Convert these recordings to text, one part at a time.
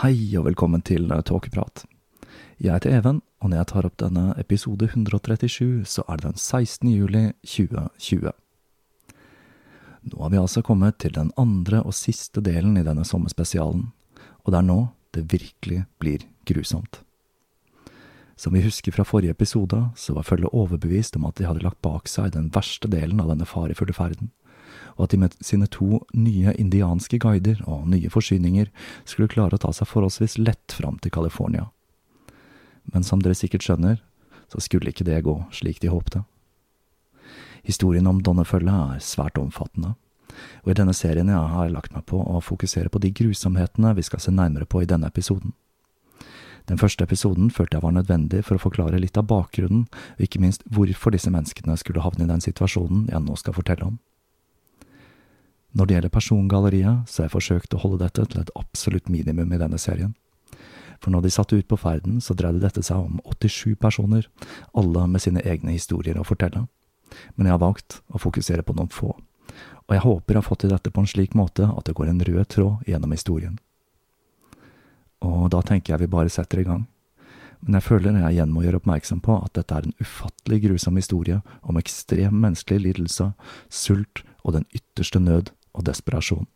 Hei og velkommen til Tåkeprat. Jeg heter Even, og når jeg tar opp denne episode 137, så er det den 16. juli 2020. Nå har vi altså kommet til den andre og siste delen i denne sommerspesialen, og det er nå det virkelig blir grusomt. Som vi husker fra forrige episode, så var følget overbevist om at de hadde lagt bak seg den verste delen av denne farefulle ferden og at de med sine to nye indianske guider og nye forsyninger skulle klare å ta seg forholdsvis lett fram til California. Men som dere sikkert skjønner, så skulle ikke det gå slik de håpte. Historien om Donnefølget er svært omfattende, og i denne serien jeg har jeg lagt meg på å fokusere på de grusomhetene vi skal se nærmere på i denne episoden. Den første episoden følte jeg var nødvendig for å forklare litt av bakgrunnen, og ikke minst hvorfor disse menneskene skulle havne i den situasjonen jeg nå skal fortelle om. Når det gjelder persongalleriet, så har jeg forsøkt å holde dette til et absolutt minimum i denne serien. For når de satte ut på ferden, så dreide dette seg om 87 personer, alle med sine egne historier å fortelle. Men jeg har valgt å fokusere på noen få, og jeg håper jeg har fått til dette på en slik måte at det går en rød tråd gjennom historien. Og da tenker jeg vi bare setter i gang. Men jeg føler jeg igjen må gjøre oppmerksom på at dette er en ufattelig grusom historie om ekstrem menneskelig lidelse, sult og den ytterste nød og desperasjon.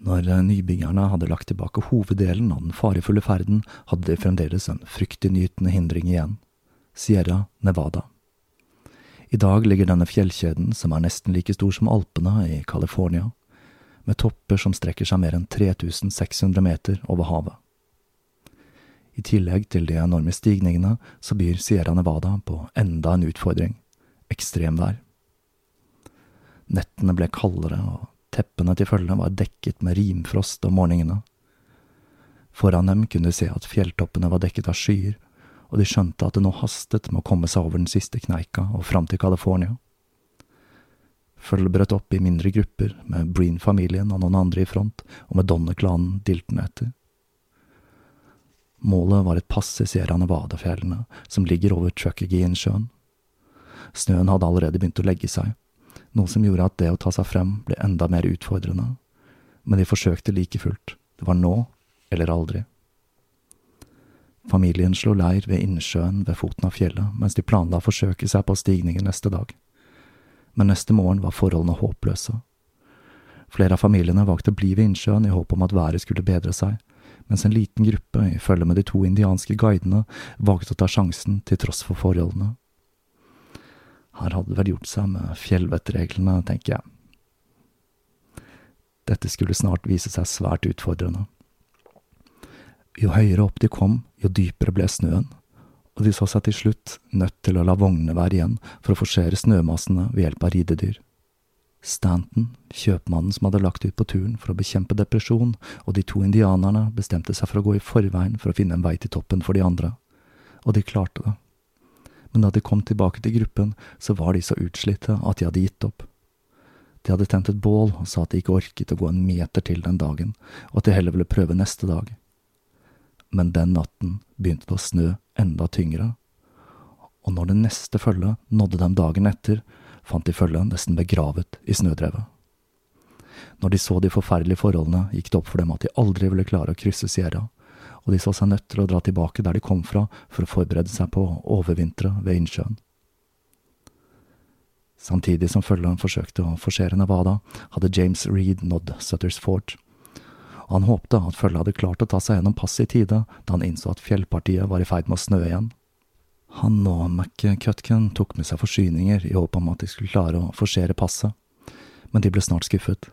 Når nybyggerne hadde lagt tilbake hoveddelen av den farefulle ferden, hadde de fremdeles en fryktinngytende hindring igjen. Sierra Nevada. I dag ligger denne fjellkjeden, som er nesten like stor som Alpene i California, med topper som strekker seg mer enn 3600 meter over havet. I tillegg til de enorme stigningene, så byr Sierra Nevada på enda en utfordring – ekstremvær. Nettene ble kaldere og teppene til følge var dekket med rimfrost om morgenene. Foran dem kunne de se at fjelltoppene var dekket av skyer, og de skjønte at det nå hastet med å komme seg over den siste kneika og fram til California. Følget brøt opp i mindre grupper, med Breen-familien og noen andre i front, og med Donner-klanen diltende etter. Målet var et pass i Sierra Nevada-fjellene, som ligger over Truckagee-innsjøen. Snøen hadde allerede begynt å legge seg, noe som gjorde at det å ta seg frem ble enda mer utfordrende. Men de forsøkte like fullt. Det var nå eller aldri. Familien slo leir ved innsjøen ved foten av fjellet, mens de planla å forsøke seg på stigningen neste dag. Men neste morgen var forholdene håpløse. Flere av familiene valgte å bli ved innsjøen i håp om at været skulle bedre seg, mens en liten gruppe, i følge med de to indianske guidene, valgte å ta sjansen til tross for forholdene. Her hadde det vel gjort seg med fjellvettreglene, tenker jeg. Dette skulle snart vise seg svært utfordrende. Jo høyere opp de kom, jo dypere ble snøen, og de så seg til slutt nødt til å la vognene være igjen for å forsere snømassene ved hjelp av ridedyr. Stanton, kjøpmannen som hadde lagt ut på turen for å bekjempe depresjon, og de to indianerne bestemte seg for å gå i forveien for å finne en vei til toppen for de andre, og de klarte det. Men da de kom tilbake til gruppen, så var de så utslitte at de hadde gitt opp. De hadde tent et bål og sa at de ikke orket å gå en meter til den dagen, og at de heller ville prøve neste dag men den natten begynte det å snø enda tyngre, og når det neste følget nådde dem dagen etter, fant de følget nesten begravet i snødrevet. Når de så de forferdelige forholdene, gikk det opp for dem at de aldri ville klare å krysse Sierra, og de så seg nødt til å dra tilbake der de kom fra for å forberede seg på å overvintre ved innsjøen. Samtidig som følgeren forsøkte å forsere Nevada, hadde James Reed nådd Sutters Fort, han håpte at følget hadde klart å ta seg gjennom passet i tide da han innså at fjellpartiet var i ferd med å snø igjen. Han og McCutkin tok med seg forsyninger i håp om at de skulle klare å forsere passet, men de ble snart skuffet.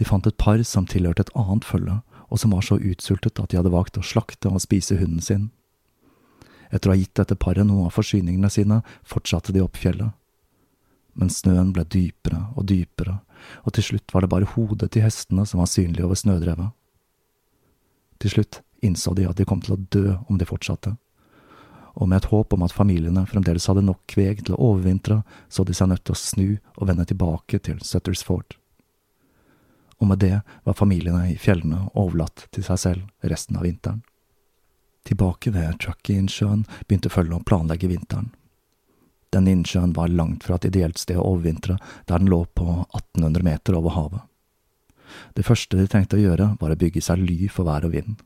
De fant et par som tilhørte et annet følge, og som var så utsultet at de hadde valgt å slakte og spise hunden sin. Etter å ha gitt dette paret noe av forsyningene sine, fortsatte de opp fjellet. Men snøen ble dypere og dypere, og til slutt var det bare hodet til hestene som var synlig over snødrevet. Til slutt innså de at de kom til å dø om de fortsatte, og med et håp om at familiene fremdeles hadde nok kveg til å overvintre, så de seg nødt til å snu og vende tilbake til Sutters Fort. Og med det var familiene i fjellene overlatt til seg selv resten av vinteren. Tilbake ved Truckee-innsjøen begynte følget å planlegge vinteren. Den innsjøen var langt fra et ideelt sted å overvintre, der den lå på 1800 meter over havet. Det første de trengte å gjøre, var å bygge seg ly for vær og vind.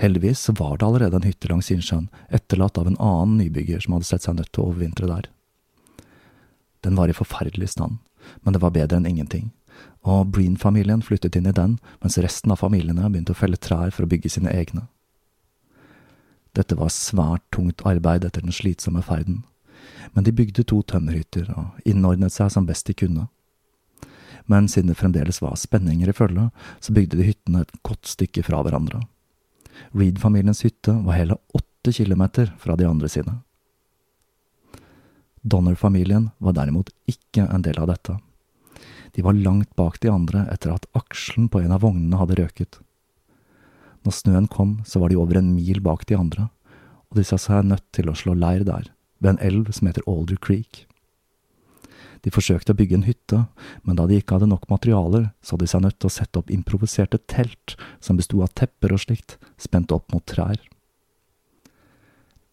Heldigvis var det allerede en hytte langs innsjøen, etterlatt av en annen nybygger som hadde sett seg nødt til å overvintre der. Den var i forferdelig stand, men det var bedre enn ingenting, og Breen-familien flyttet inn i den, mens resten av familiene begynte å felle trær for å bygge sine egne. Dette var svært tungt arbeid etter den slitsomme ferden men de bygde to tømmerhytter og innordnet seg som best de kunne. Men siden det fremdeles var spenninger i følge, så bygde de hyttene et godt stykke fra hverandre. Reed-familiens hytte var hele åtte kilometer fra de andre sine. Donner-familien var derimot ikke en del av dette. De var langt bak de andre etter at aksjen på en av vognene hadde røket. Når snøen kom, så var de over en mil bak de andre, og de sa seg nødt til å slå leir der ved en elv som heter Alder Creek. De forsøkte å bygge en hytte, men da de ikke hadde nok materialer, så de seg nødt til å sette opp improviserte telt som besto av tepper og slikt, spent opp mot trær.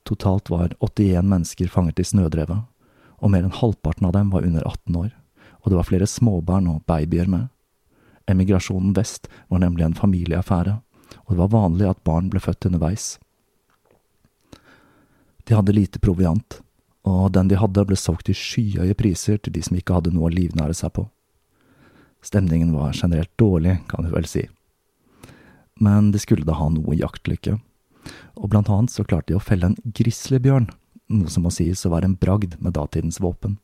Totalt var 81 mennesker fanget i snødrevet, og mer enn halvparten av dem var under 18 år, og det var flere småbarn og babyer med. Emigrasjonen vest var nemlig en familieaffære, og det var vanlig at barn ble født underveis. De hadde lite proviant, og den de hadde ble solgt til skyhøye priser til de som ikke hadde noe å livnære seg på. Stemningen var generelt dårlig, kan du vel si. Men de skulle da ha noe jaktlykke, og blant annet så klarte de å felle en grizzlybjørn, noe som må sies å være en bragd med datidens våpen.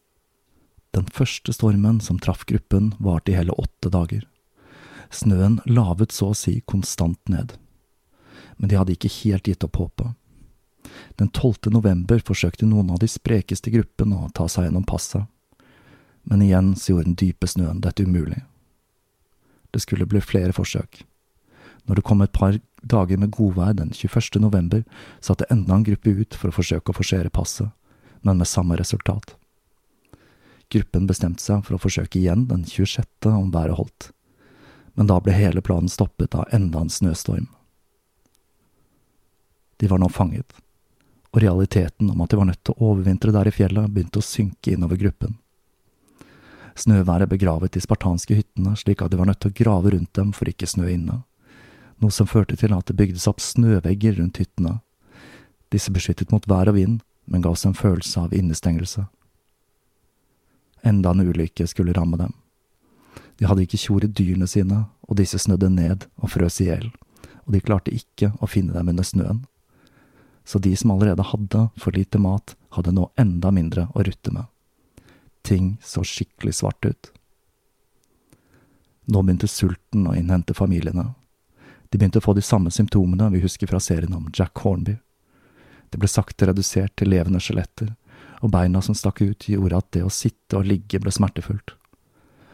Den første stormen som traff gruppen, varte i hele åtte dager. Snøen lavet så å si konstant ned. Men de hadde ikke helt gitt opp håpet. Den 12. november forsøkte noen av de sprekeste gruppene å ta seg gjennom passet, men igjen så gjorde den dype snøen dette umulig. det skulle bli flere forsøk. Når det kom et par dager med godvær den 21. november, satte enda en gruppe ut for å forsøke å forsere passet, men med samme resultat. Gruppen bestemte seg for å forsøke igjen den 26. om været holdt, men da ble hele planen stoppet av enda en snøstorm. De var nå fanget, og realiteten om at de var nødt til å overvintre der i fjellet, begynte å synke innover gruppen. Snøværet begravet de spartanske hyttene slik at de var nødt til å grave rundt dem for ikke snø inne, noe som førte til at det bygdes opp snøvegger rundt hyttene. Disse beskyttet mot vær og vind, men ga oss en følelse av innestengelse. Enda en ulykke skulle ramme dem. De hadde ikke tjoret dyrene sine, og disse snødde ned og frøs i hjel, og de klarte ikke å finne dem under snøen. Så de som allerede hadde for lite mat, hadde nå enda mindre å rutte med. Ting så skikkelig svart ut. Nå begynte sulten å innhente familiene. De begynte å få de samme symptomene vi husker fra serien om Jack Hornby. Det ble sakte redusert til levende skjeletter, og beina som stakk ut, gjorde at det å sitte og ligge ble smertefullt.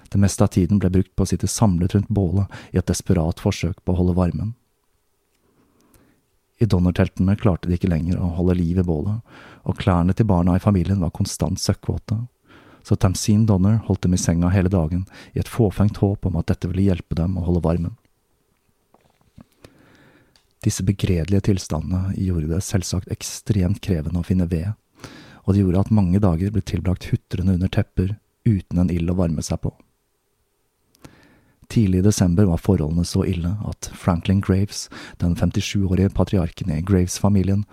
Det meste av tiden ble brukt på å sitte samlet rundt bålet i et desperat forsøk på å holde varmen. I donnerteltene klarte de ikke lenger å holde liv i bålet, og klærne til barna i familien var konstant søkkvåte, så Tamsin Donner holdt dem i senga hele dagen i et fåfengt håp om at dette ville hjelpe dem å holde varmen. Disse begredelige tilstandene gjorde det selvsagt ekstremt krevende å finne ved, og det gjorde at mange dager ble tilbrakt hutrende under tepper uten en ild å varme seg på. Tidlig i desember var forholdene så ille at Franklin Graves, den 57-årige patriarken i Graves-familien,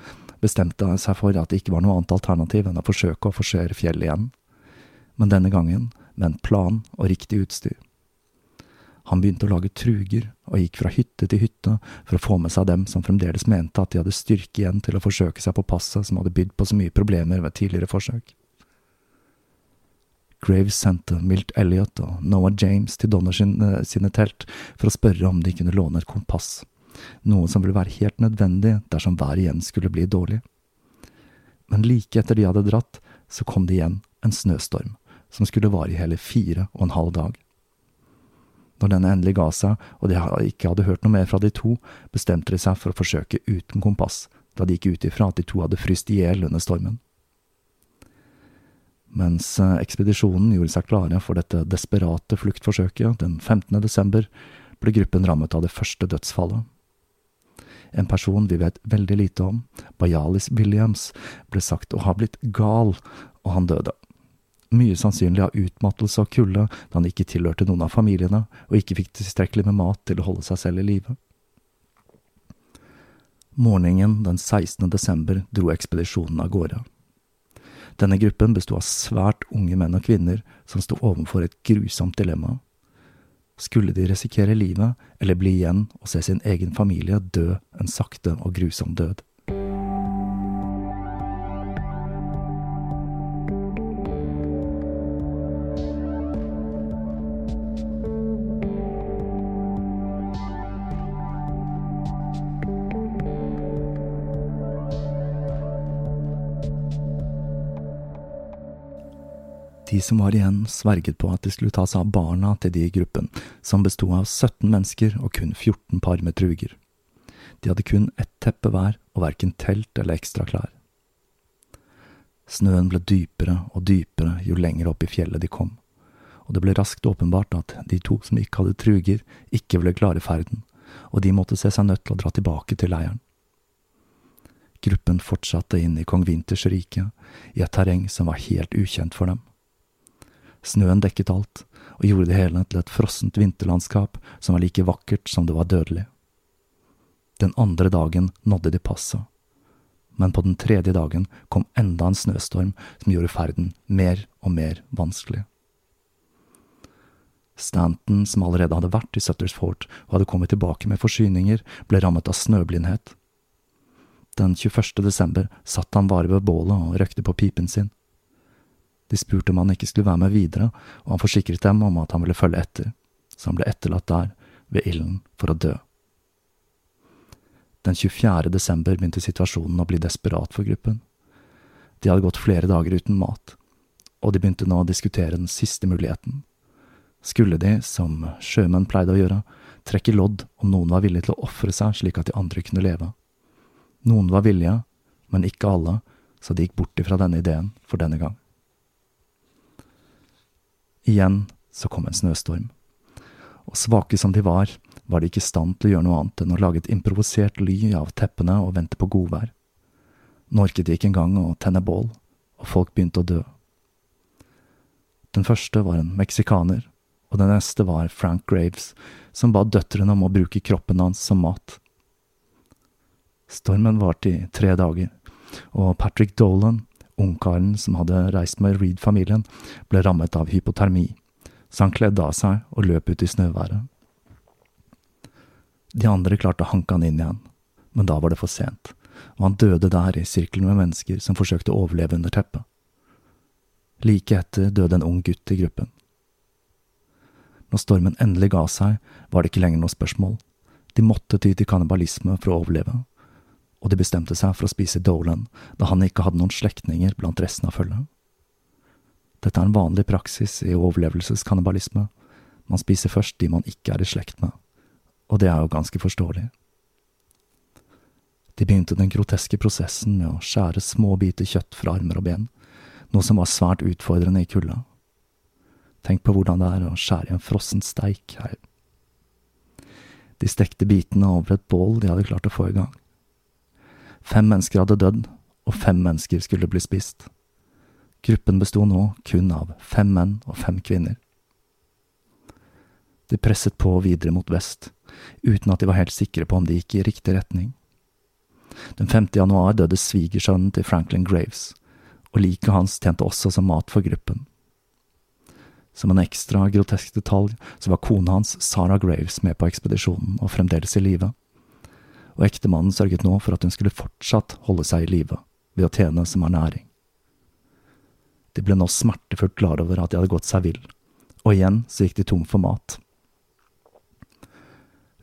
bestemte seg for at det ikke var noe annet alternativ enn å forsøke å forsere fjellet igjen, men denne gangen med en plan og riktig utstyr. Han begynte å lage truger og gikk fra hytte til hytte for å få med seg dem som fremdeles mente at de hadde styrke igjen til å forsøke seg på passet som hadde bydd på så mye problemer ved tidligere forsøk. Graves sendte Milt Elliot og Noah James til Donner sin, eh, sine telt for å spørre om de kunne låne et kompass, noe som ville være helt nødvendig dersom været igjen skulle bli dårlig. Men like etter de hadde dratt, så kom det igjen en snøstorm, som skulle vare i hele fire og en halv dag. Når denne endelig ga seg, og de ikke hadde hørt noe mer fra de to, bestemte de seg for å forsøke uten kompass, da de gikk ut ifra at de to hadde fryst i hjel under stormen. Mens eh, ekspedisjonen gjorde seg klare for dette desperate fluktforsøket den 15. desember, ble gruppen rammet av det første dødsfallet. En person vi vet veldig lite om, Bajalis Williams, ble sagt å ha blitt gal, og han døde. Mye sannsynlig av utmattelse og kulde da han ikke tilhørte noen av familiene og ikke fikk tilstrekkelig med mat til å holde seg selv i live. Morgenen den 16. desember dro ekspedisjonen av gårde. Denne gruppen besto av svært unge menn og kvinner som sto overfor et grusomt dilemma. Skulle de risikere livet, eller bli igjen og se sin egen familie dø en sakte og grusom død? De som var igjen, sverget på at de skulle ta seg av barna til de i gruppen, som besto av 17 mennesker og kun 14 par med truger. De hadde kun ett teppe hver og verken telt eller ekstra klær. Snøen ble dypere og dypere jo lenger opp i fjellet de kom, og det ble raskt åpenbart at de to som ikke hadde truger, ikke ville klare ferden, og de måtte se seg nødt til å dra tilbake til leiren. Gruppen fortsatte inn i kong Winters rike, i et terreng som var helt ukjent for dem. Snøen dekket alt, og gjorde det hele til et frossent vinterlandskap som var like vakkert som det var dødelig. Den andre dagen nådde de passet, men på den tredje dagen kom enda en snøstorm som gjorde ferden mer og mer vanskelig. Stanton, som allerede hadde vært i Sutters Fort og hadde kommet tilbake med forsyninger, ble rammet av snøblindhet. Den 21. desember satt han bare ved bålet og røkte på pipen sin. De spurte om han ikke skulle være med videre, og han forsikret dem om at han ville følge etter, så han ble etterlatt der, ved ilden, for å dø. Den 24. desember begynte situasjonen å bli desperat for gruppen. De hadde gått flere dager uten mat, og de begynte nå å diskutere den siste muligheten. skulle de, som sjømenn pleide å gjøre, trekke lodd om noen var villig til å ofre seg slik at de andre kunne leve. Noen var villige, men ikke alle, så de gikk bort ifra denne ideen for denne gang. Igjen så kom en snøstorm, og svake som de var, var de ikke i stand til å gjøre noe annet enn å lage et improvisert ly av teppene og vente på godvær. Nå orket de ikke engang å tenne bål, og folk begynte å dø. Den første var en meksikaner, og den neste var Frank Graves, som ba døtrene om å bruke kroppen hans som mat. Stormen varte i tre dager, og Patrick Dolan, ungkaren som hadde reist med Reed-familien, ble rammet av hypotermi, så han kledde av seg og løp ut i snøværet. De andre klarte å hanke han inn igjen, men da var det for sent, og han døde der i sirkelen med mennesker som forsøkte å overleve under teppet. Like etter døde en ung gutt i gruppen. Når stormen endelig ga seg, var det ikke lenger noe spørsmål. De måtte ty til kannibalisme for å overleve, og de bestemte seg for å spise Dolan, da han ikke hadde noen slektninger blant resten av følget. Dette er en vanlig praksis i overlevelseskannibalisme. Man spiser først de man ikke er i slekt med, og det er jo ganske forståelig. De begynte den groteske prosessen med å skjære små biter kjøtt fra armer og ben, noe som var svært utfordrende i kulda. Tenk på hvordan det er å skjære i en frossen steik her. De stekte bitene over et bål de hadde klart å få i gang. Fem mennesker hadde dødd, og fem mennesker skulle bli spist. Gruppen besto nå kun av fem menn og fem kvinner. De presset på videre mot vest, uten at de var helt sikre på om de gikk i riktig retning. Den 5. januar døde svigersønnen til Franklin Graves, og liket hans tjente også som mat for gruppen. Som en ekstra grotesk detalj så var kona hans, Sarah Graves, med på ekspedisjonen og fremdeles i live. Og ektemannen sørget nå for at hun skulle fortsatt holde seg i live, ved å tjene som ernæring. De ble nå smertefullt klar over at de hadde gått seg vill, og igjen så gikk de tom for mat.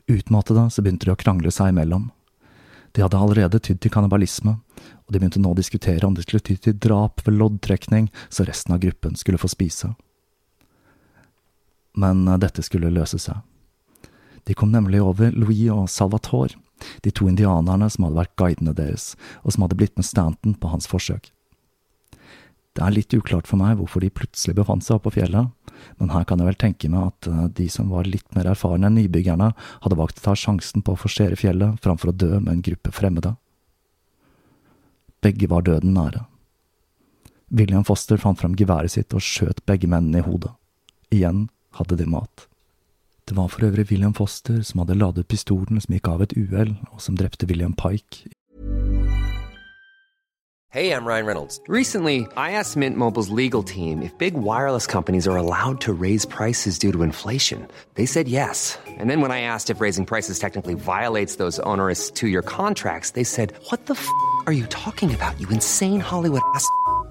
Utmattede så begynte de å krangle seg imellom. De hadde allerede tydd til kannibalisme, og de begynte nå å diskutere om de skulle ty til drap ved loddtrekning, så resten av gruppen skulle få spise men eh, dette skulle løse seg. De kom nemlig over Louis og Salvatore, de to indianerne som hadde vært guidene deres, og som hadde blitt med Stanton på hans forsøk. Det er litt uklart for meg hvorfor de plutselig befant seg oppe på fjellet, men her kan jeg vel tenke meg at eh, de som var litt mer erfarne enn nybyggerne, hadde valgt å ta sjansen på å forsere fjellet framfor å dø med en gruppe fremmede. Begge var døden nære. William Foster fant fram geværet sitt og skjøt begge mennene i hodet. Igjen hadde de mat. Det var for øvrig William Foster som hadde ladet pistolen som gikk av et uhell, og som drepte William Pike. Hey, I'm Ryan Reynolds. Recently, I asked Mint Mobile's legal team if big wireless companies are allowed to raise prices due to inflation. They said yes. And then when I asked if raising prices technically violates those onerous two-year contracts, they said, "What the f*** are you talking about? You insane Hollywood ass."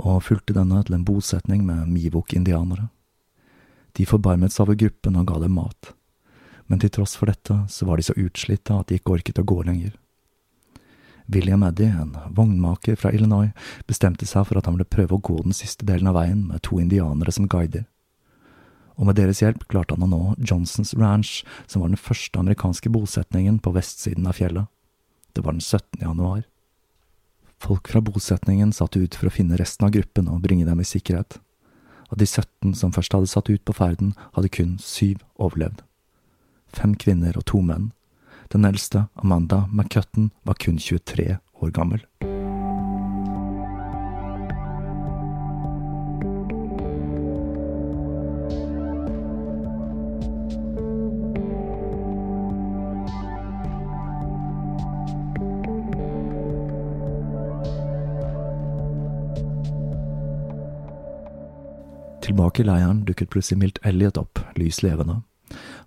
og fulgte denne til en bosetning med Mivok-indianere. De forbarmet seg over gruppen og ga dem mat, men til tross for dette så var de så utslitte at de ikke orket å gå lenger. William Eddy, en vognmaker fra Illinois, bestemte seg for at han ville prøve å gå den siste delen av veien med to indianere som guider. Og med deres hjelp klarte han å nå Johnsons Ranch, som var den første amerikanske bosetningen på vestsiden av fjellet. Det var den 17. januar. Folk fra bosetningen satt ut for å finne resten av gruppen og bringe dem i sikkerhet. Av de 17 som først hadde satt ut på ferden, hadde kun syv overlevd. Fem kvinner og to menn. Den eldste, Amanda McCutton, var kun 23 år gammel. Tilbake i leiren dukket plutselig Milt Elliot opp, lys levende.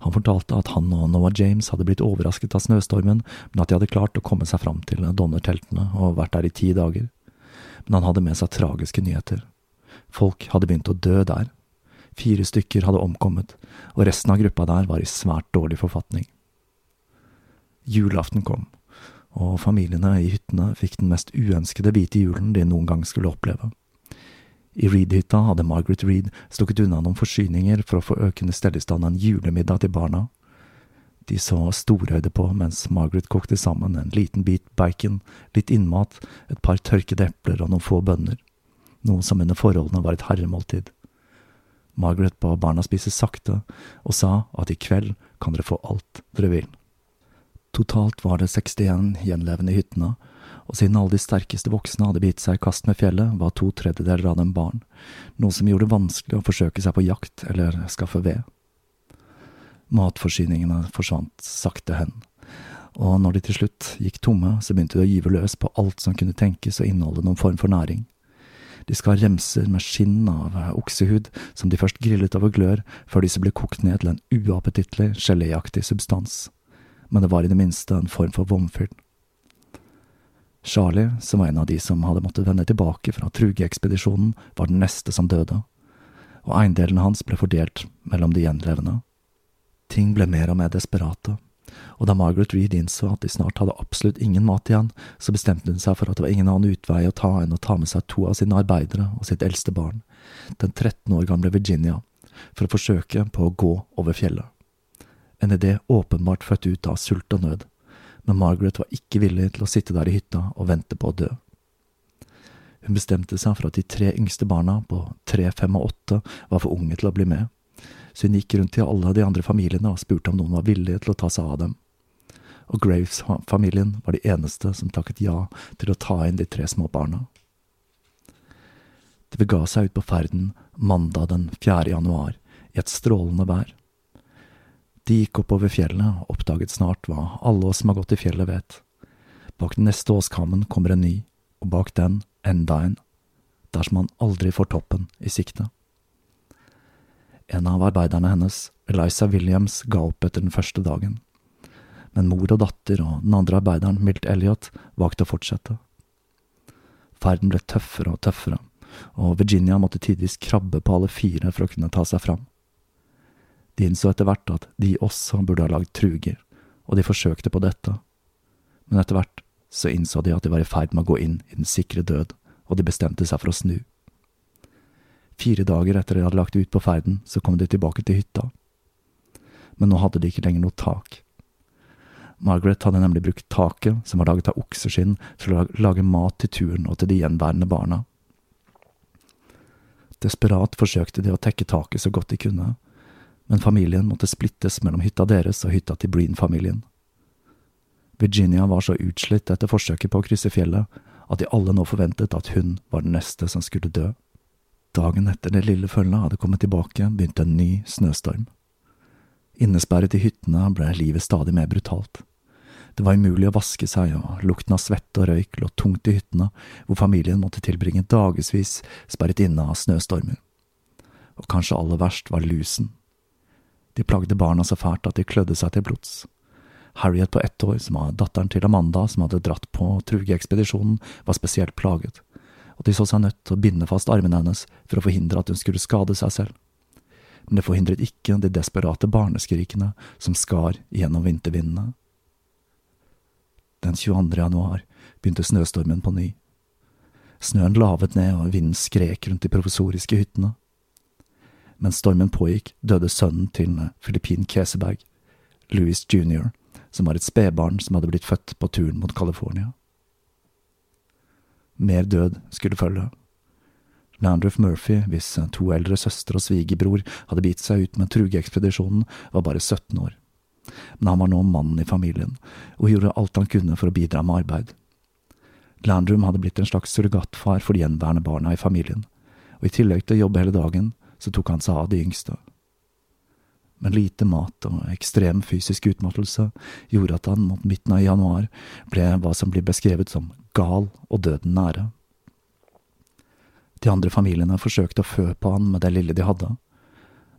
Han fortalte at han og Noah James hadde blitt overrasket av snøstormen, men at de hadde klart å komme seg fram til Donner-teltene og vært der i ti dager. Men han hadde med seg tragiske nyheter. Folk hadde begynt å dø der. Fire stykker hadde omkommet, og resten av gruppa der var i svært dårlig forfatning. Julaften kom, og familiene i hyttene fikk den mest uønskede hvite julen de noen gang skulle oppleve. I Reed-hytta hadde Margaret Reed stukket unna noen forsyninger for å få økende stellestand av en julemiddag til barna. De så storøyde på mens Margaret kokte sammen en liten bit bacon, litt innmat, et par tørkede epler og noen få bønner, noe som under forholdene var et herremåltid. Margaret ba barna spise sakte, og sa at i kveld kan dere få alt dere vil. Totalt var det 61 gjenlevende i hyttene, og siden alle de sterkeste voksne hadde bitt seg i kast med fjellet, var to tredjedeler av dem barn, noe som gjorde det vanskelig å forsøke seg på jakt eller skaffe ved. Matforsyningene forsvant sakte hen, og når de til slutt gikk tomme, så begynte de å gyve løs på alt som kunne tenkes å inneholde noen form for næring. De skar remser med skinn av oksehud som de først grillet over glør, før disse ble kokt ned til en uappetittlig, geléaktig substans. Men det var i det minste en form for vomfyll. Charlie, som var en av de som hadde måttet vende tilbake fra trugeekspedisjonen, var den neste som døde, og eiendelene hans ble fordelt mellom de gjenlevende. Ting ble mer og mer desperate, og da Margaret Reed innså at de snart hadde absolutt ingen mat igjen, så bestemte hun seg for at det var ingen annen utvei å ta enn å ta med seg to av sine arbeidere og sitt eldste barn, den 13 år gamle Virginia, for å forsøke på å gå over fjellet. En idé åpenbart født ut av sult og nød men Margaret var ikke villig til å sitte der i hytta og vente på å dø. Hun bestemte seg for at de tre yngste barna, på tre, fem og åtte, var for unge til å bli med, så hun gikk rundt til alle de andre familiene og spurte om noen var villige til å ta seg av dem. Og Graves-familien var de eneste som takket ja til å ta inn de tre små barna. De bega seg ut på ferden mandag den 4. januar, i et strålende vær. De gikk oppover fjellet og oppdaget snart hva alle som har gått i fjellet vet. Bak den neste åskammen kommer en ny, og bak den enda en, dersom man aldri får toppen i sikte. En av arbeiderne hennes, Eliza Williams, ga opp etter den første dagen, men mor og datter og den andre arbeideren, Milt Elliot, valgte å fortsette. Ferden ble tøffere og tøffere, og Virginia måtte tidvis krabbe på alle fire for å kunne ta seg fram. De innså etter hvert at de også burde ha lagd truger, og de forsøkte på dette, men etter hvert så innså de at de var i ferd med å gå inn i den sikre død, og de bestemte seg for å snu. Fire dager etter de hadde lagt ut på ferden, så kom de tilbake til hytta. Men nå hadde de ikke lenger noe tak. Margaret hadde nemlig brukt taket, som var laget av okseskinn, til å lage mat til turen og til de gjenværende barna. Desperat forsøkte de å tekke taket så godt de kunne, men familien måtte splittes mellom hytta deres og hytta til Breen-familien. Virginia var så utslitt etter forsøket på å krysse fjellet at de alle nå forventet at hun var den neste som skulle dø. Dagen etter det lille følget hadde kommet tilbake, begynte en ny snøstorm. Innesperret i hyttene ble livet stadig mer brutalt. Det var umulig å vaske seg, og lukten av svette og røyk lå tungt i hyttene, hvor familien måtte tilbringe dagevis sperret inne av snøstormer. Og kanskje aller verst var lusen. De plagde barna så fælt at de klødde seg til blods. Harriet på ett år, som var datteren til Amanda som hadde dratt på trugeekspedisjonen, var spesielt plaget, og de så seg nødt til å binde fast armene hennes for å forhindre at hun skulle skade seg selv. Men det forhindret ikke de desperate barneskrikene som skar gjennom vintervindene. Den 22. januar begynte snøstormen på ny. Snøen lavet ned, og vinden skrek rundt de provisoriske hyttene. Mens stormen pågikk, døde sønnen til Filippin Keseberg, Louis jr., som var et spedbarn som hadde blitt født på turen mot California. Mer død skulle følge. Landruff Murphy, hvis to eldre søstre og svigerbror hadde bitt seg ut med trugeekspedisjonen, var bare 17 år. Men han var nå mannen i familien, og gjorde alt han kunne for å bidra med arbeid. Landrum hadde blitt en slags surrogatfar for de gjenværende barna i familien, og i tillegg til å jobbe hele dagen, så tok han seg av de yngste. Men lite mat og ekstrem fysisk utmattelse gjorde at han mot midten av januar ble hva som blir beskrevet som gal og døden nære. De andre familiene forsøkte å fø på han med det lille de hadde,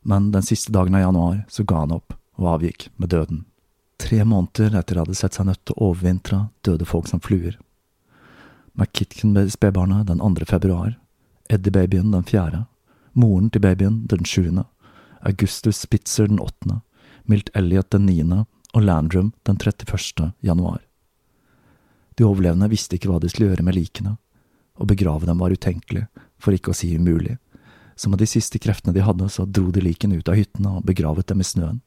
men den siste dagen av januar så ga han opp og avgikk med døden. Tre måneder etter de hadde sett seg nødt til å overvintre, døde folk som fluer. McKitken ble spedbarnet den 2. februar, Eddie-babyen den 4., moren til babyen den 7., Augustus Spitzer den 8., Milt Elliot den 9. og Landrum den 31. januar. De overlevende visste ikke hva de skulle gjøre med likene, å begrave dem var utenkelig, for ikke å si umulig. Så med de siste kreftene de hadde, så dro de likene ut av hyttene og begravet dem i snøen.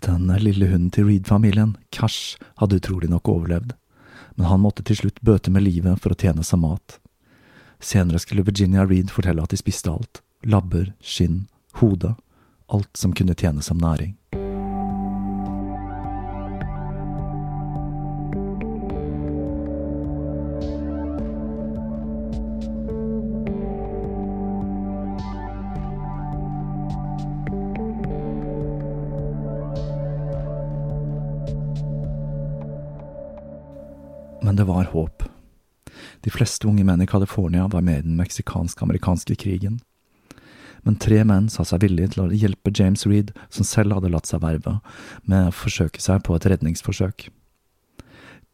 Den lille hunden til Reed-familien, Cash, hadde utrolig nok overlevd, men han måtte til slutt bøte med livet for å tjene seg mat. Senere skulle Virginia Reed fortelle at de spiste alt, labber, skinn, hode, alt som kunne tjene som næring. Men det var håp. De fleste unge menn i California var med i den meksikansk-amerikanske krigen. Men tre menn sa seg villige til å hjelpe James Reed, som selv hadde latt seg verve, med å forsøke seg på et redningsforsøk.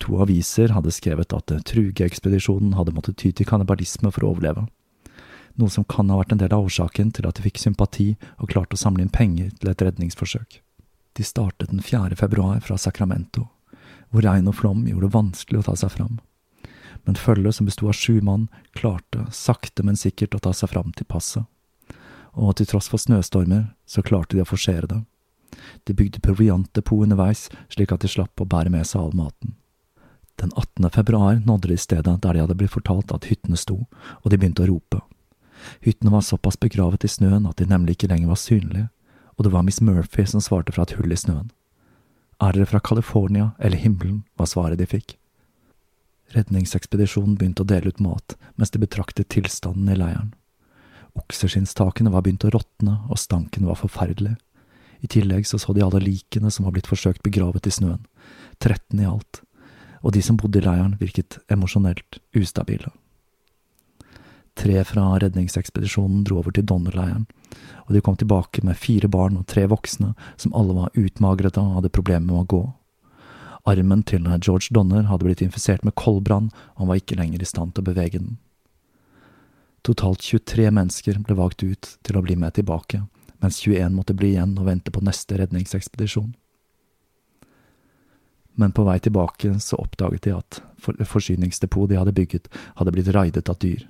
To aviser hadde skrevet at Truge-ekspedisjonen hadde måttet ty til kannibalisme for å overleve, noe som kan ha vært en del av årsaken til at de fikk sympati og klarte å samle inn penger til et redningsforsøk. De startet den 4. februar fra Sacramento, hvor regn og flom gjorde det vanskelig å ta seg fram. Men følget, som besto av sju mann, klarte sakte, men sikkert å ta seg fram til passet. Og til tross for snøstormer, så klarte de å forsere det. De bygde proviantdepot underveis, slik at de slapp å bære med seg all maten. Den 18. februar nådde de stedet der de hadde blitt fortalt at hyttene sto, og de begynte å rope. Hyttene var såpass begravet i snøen at de nemlig ikke lenger var synlige, og det var Miss Murphy som svarte fra et hull i snøen. Er dere fra California eller himmelen, var svaret de fikk. Redningsekspedisjonen begynte å dele ut mat mens de betraktet tilstanden i leiren. Okseskinntakene var begynt å råtne, og stanken var forferdelig. I tillegg så så de alle likene som var blitt forsøkt begravet i snøen, 13 i alt, og de som bodde i leiren virket emosjonelt ustabile. Tre fra redningsekspedisjonen dro over til Donner-leiren, og de kom tilbake med fire barn og tre voksne som alle var utmagrede og hadde problemer med å gå. Armen til George Donner hadde blitt infisert med koldbrann, og han var ikke lenger i stand til å bevege den. Totalt 23 mennesker ble valgt ut til å bli med tilbake, mens 21 måtte bli igjen og vente på neste redningsekspedisjon. Men på vei tilbake så oppdaget de at forsyningsdepotet de hadde bygget, hadde blitt raidet av dyr,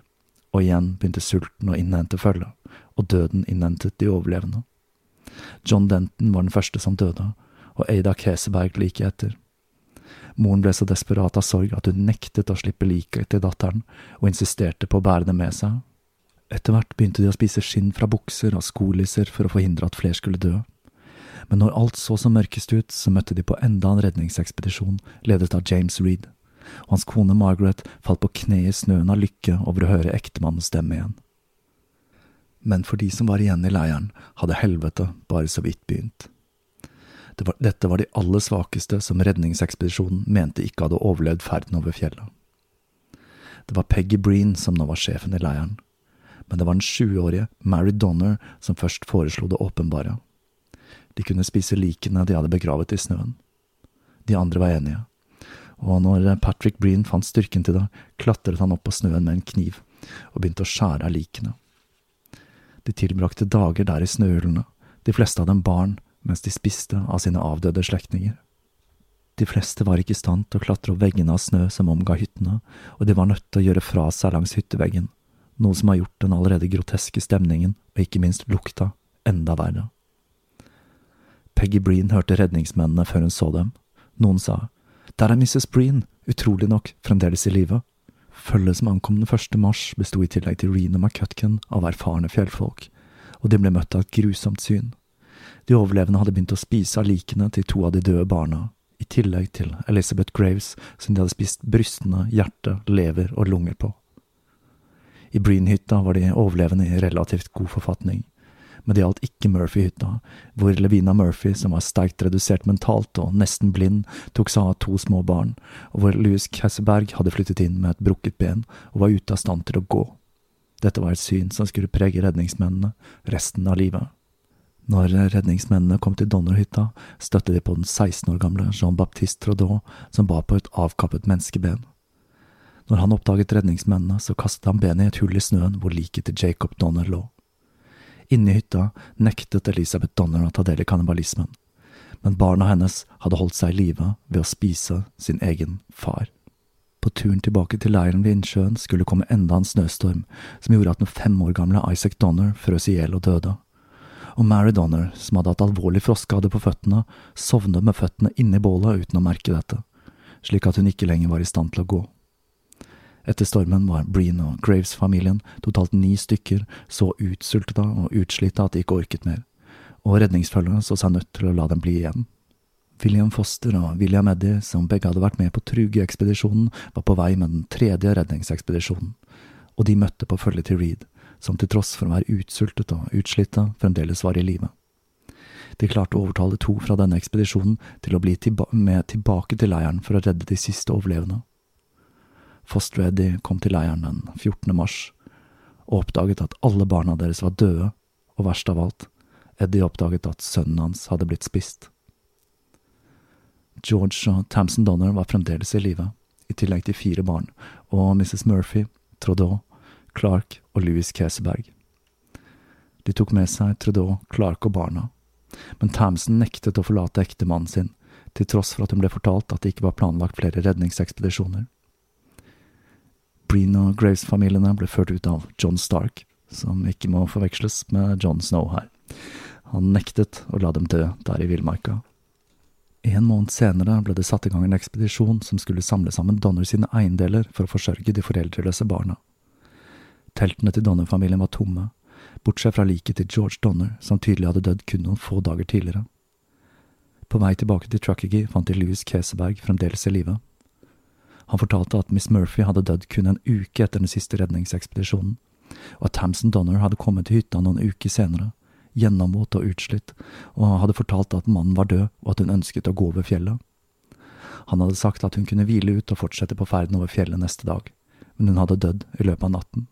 og igjen begynte sulten å innhente følge, og døden innhentet de overlevende. John Denton var den første som døde, og Ada Keseberg like etter. Moren ble så desperat av sorg at hun nektet å slippe liket til datteren, og insisterte på å bære det med seg. Etter hvert begynte de å spise skinn fra bukser og skolisser for å forhindre at flere skulle dø. Men når alt så som mørkest ut, så møtte de på enda en redningsekspedisjon ledet av James Reed, og hans kone Margaret falt på kne i snøen av lykke over å høre ektemannens stemme igjen. Men for de som var igjen i leiren, hadde helvete bare så vidt begynt. Det var, dette var de aller svakeste som redningsekspedisjonen mente ikke hadde overlevd ferden over fjellet. Det var Peggy Breen som nå var sjefen i leiren, men det var den 20-årige Mary Donner som først foreslo det åpenbare. De kunne spise likene de hadde begravet i snøen. De andre var enige, og når Patrick Breen fant styrken til det, klatret han opp på snøen med en kniv og begynte å skjære av likene. De tilbrakte dager der i snøhulene, de fleste av dem barn, mens de spiste av sine avdøde slektninger. De fleste var ikke i stand til å klatre opp veggene av snø som omga hyttene, og de var nødt til å gjøre fra seg langs hytteveggen, noe som har gjort den allerede groteske stemningen, og ikke minst lukta, enda verre. Peggy Breen hørte redningsmennene før hun så dem. Noen sa, Der er Mrs. Breen, utrolig nok, fremdeles i live. Følget som ankom den 1. mars, besto i tillegg til Rena McCutkin av erfarne fjellfolk, og de ble møtt av et grusomt syn. De overlevende hadde begynt å spise av likene til to av de døde barna, i tillegg til Elizabeth Graves, som de hadde spist brystene, hjerte, lever og lunger på. I Breen-hytta var de overlevende i relativt god forfatning, men det gjaldt ikke Murphy-hytta, hvor Levina Murphy, som var sterkt redusert mentalt og nesten blind, tok seg av to små barn, og hvor Louis Casseberg hadde flyttet inn med et brukket ben og var ute av stand til å gå. Dette var et syn som skulle prege redningsmennene resten av livet. Når redningsmennene kom til Donnerhytta, støtte de på den 16 år gamle Jean-Baptiste Trudeau, som bar på et avkappet menneskeben. Når han oppdaget redningsmennene, så kastet han benet i et hull i snøen hvor liket til Jacob Donner lå. Inne i hytta nektet Elisabeth Donner å ta del i kannibalismen, men barna hennes hadde holdt seg i live ved å spise sin egen far. På turen tilbake til leiren ved innsjøen skulle komme enda en snøstorm som gjorde at den fem år gamle Isaac Donner frøs i hjel og døde. Og Mary Donner, som hadde hatt alvorlig frostskade på føttene, sovnet med føttene inni bålet uten å merke dette, slik at hun ikke lenger var i stand til å gå. Etter stormen var Breen og Graves-familien, totalt ni stykker, så utsultede og utslitte at de ikke orket mer, og redningsfølget så seg nødt til å la dem bli igjen. William Foster og William Eddy, som begge hadde vært med på Truge-ekspedisjonen, var på vei med den tredje redningsekspedisjonen, og de møtte på følget til Reed, som til tross for å være utsultet og utslitte, fremdeles var i live. De klarte å overtale to fra denne ekspedisjonen til å bli tilba med tilbake til leiren for å redde de siste overlevende. Foster Eddie kom til leiren den 14. mars, og oppdaget at alle barna deres var døde, og verst av alt, Eddie oppdaget at sønnen hans hadde blitt spist. George og Tamson Donner var fremdeles i live, i tillegg til fire barn, og Mrs. Murphy, Trudeau, Clark og Louis Keseberg. De tok med seg Trudeau, Clark og barna, men Thamsen nektet å forlate ektemannen sin, til tross for at hun ble fortalt at det ikke var planlagt flere redningsekspedisjoner. Breen og Graves-familiene ble ført ut av John Stark, som ikke må forveksles med John Snow her. Han nektet å la dem dø der i villmarka. En måned senere ble det satt i gang en ekspedisjon som skulle samle sammen Donner sine eiendeler for å forsørge de foreldreløse barna. Teltene til Donner-familien var tomme, bortsett fra liket til George Donner, som tydelig hadde dødd kun noen få dager tidligere. På vei tilbake til Truckagee fant de Louis Keseberg fremdeles i live. Han fortalte at Miss Murphy hadde dødd kun en uke etter den siste redningsekspedisjonen, og at Tamson Donner hadde kommet til hytta noen uker senere, gjennomvåt og utslitt, og hadde fortalt at mannen var død og at hun ønsket å gå over fjellet. Han hadde sagt at hun kunne hvile ut og fortsette på ferden over fjellet neste dag, men hun hadde dødd i løpet av natten.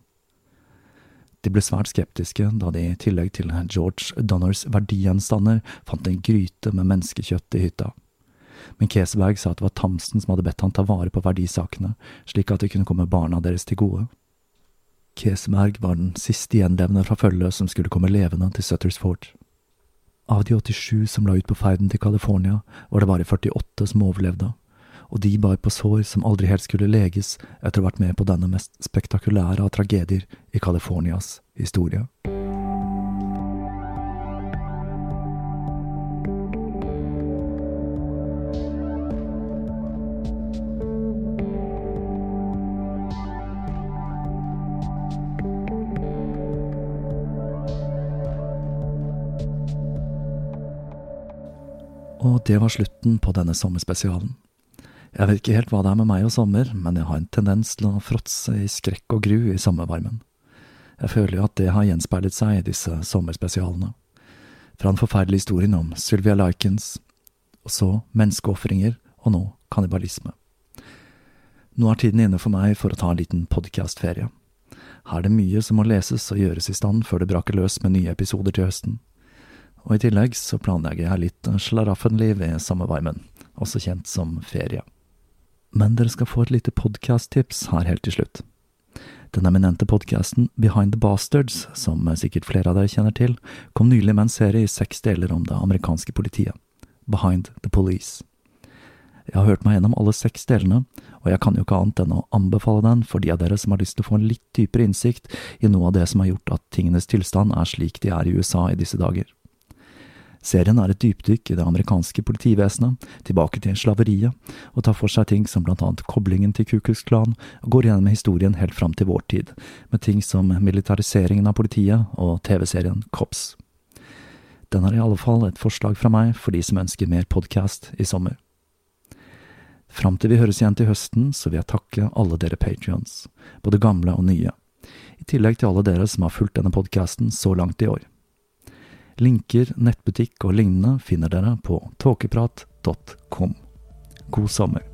De ble svært skeptiske da de i tillegg til George Donners verdigjenstander fant en gryte med menneskekjøtt i hytta men Keseberg sa at det var Tamsen som hadde bedt han ta vare på verdisakene, slik at det kunne komme barna deres til gode. Keseberg var den siste gjenlevende fra følget som skulle komme levende til Sutters Fort. Av de 87 som la ut på ferden til California, var det bare 48 som overlevde, og de bar på sår som aldri helt skulle leges etter å ha vært med på denne mest spektakulære av tragedier i Californias historie. Og det var slutten på denne sommerspesialen. Jeg vet ikke helt hva det er med meg og sommer, men jeg har en tendens til å fråtse i skrekk og gru i sommervarmen. Jeg føler jo at det har gjenspeilet seg i disse sommerspesialene. Fra den forferdelige historien om Sylvia Likens, og så menneskeofringer, og nå kannibalisme. Nå er tiden inne for meg for å ta en liten podkastferie. Her er det mye som må leses og gjøres i stand før det braker løs med nye episoder til høsten og i tillegg så planlegger jeg litt slaraffenliv i sommervarmen, også kjent som ferie. Men dere skal få et lite podkast-tips her helt til slutt. Den eminente podkasten Behind the Bastards, som sikkert flere av dere kjenner til, kom nylig med en serie i seks deler om det amerikanske politiet, Behind the Police. Jeg har hørt meg gjennom alle seks delene, og jeg kan jo ikke annet enn å anbefale den for de av dere som har lyst til å få en litt dypere innsikt i noe av det som har gjort at tingenes tilstand er slik de er i USA i disse dager. Serien er et dypdykk i det amerikanske politivesenet, tilbake til slaveriet, og tar for seg ting som blant annet koblingen til Kukus Klan, og går gjennom historien helt fram til vår tid, med ting som militariseringen av politiet og TV-serien Cops. Den er i alle fall et forslag fra meg for de som ønsker mer podkast i sommer. Fram til vi høres igjen til høsten, så vil jeg takke alle dere patrions, både gamle og nye, i tillegg til alle dere som har fulgt denne podkasten så langt i år. Linker, nettbutikk og lignende finner dere på tåkeprat.com. God sommer.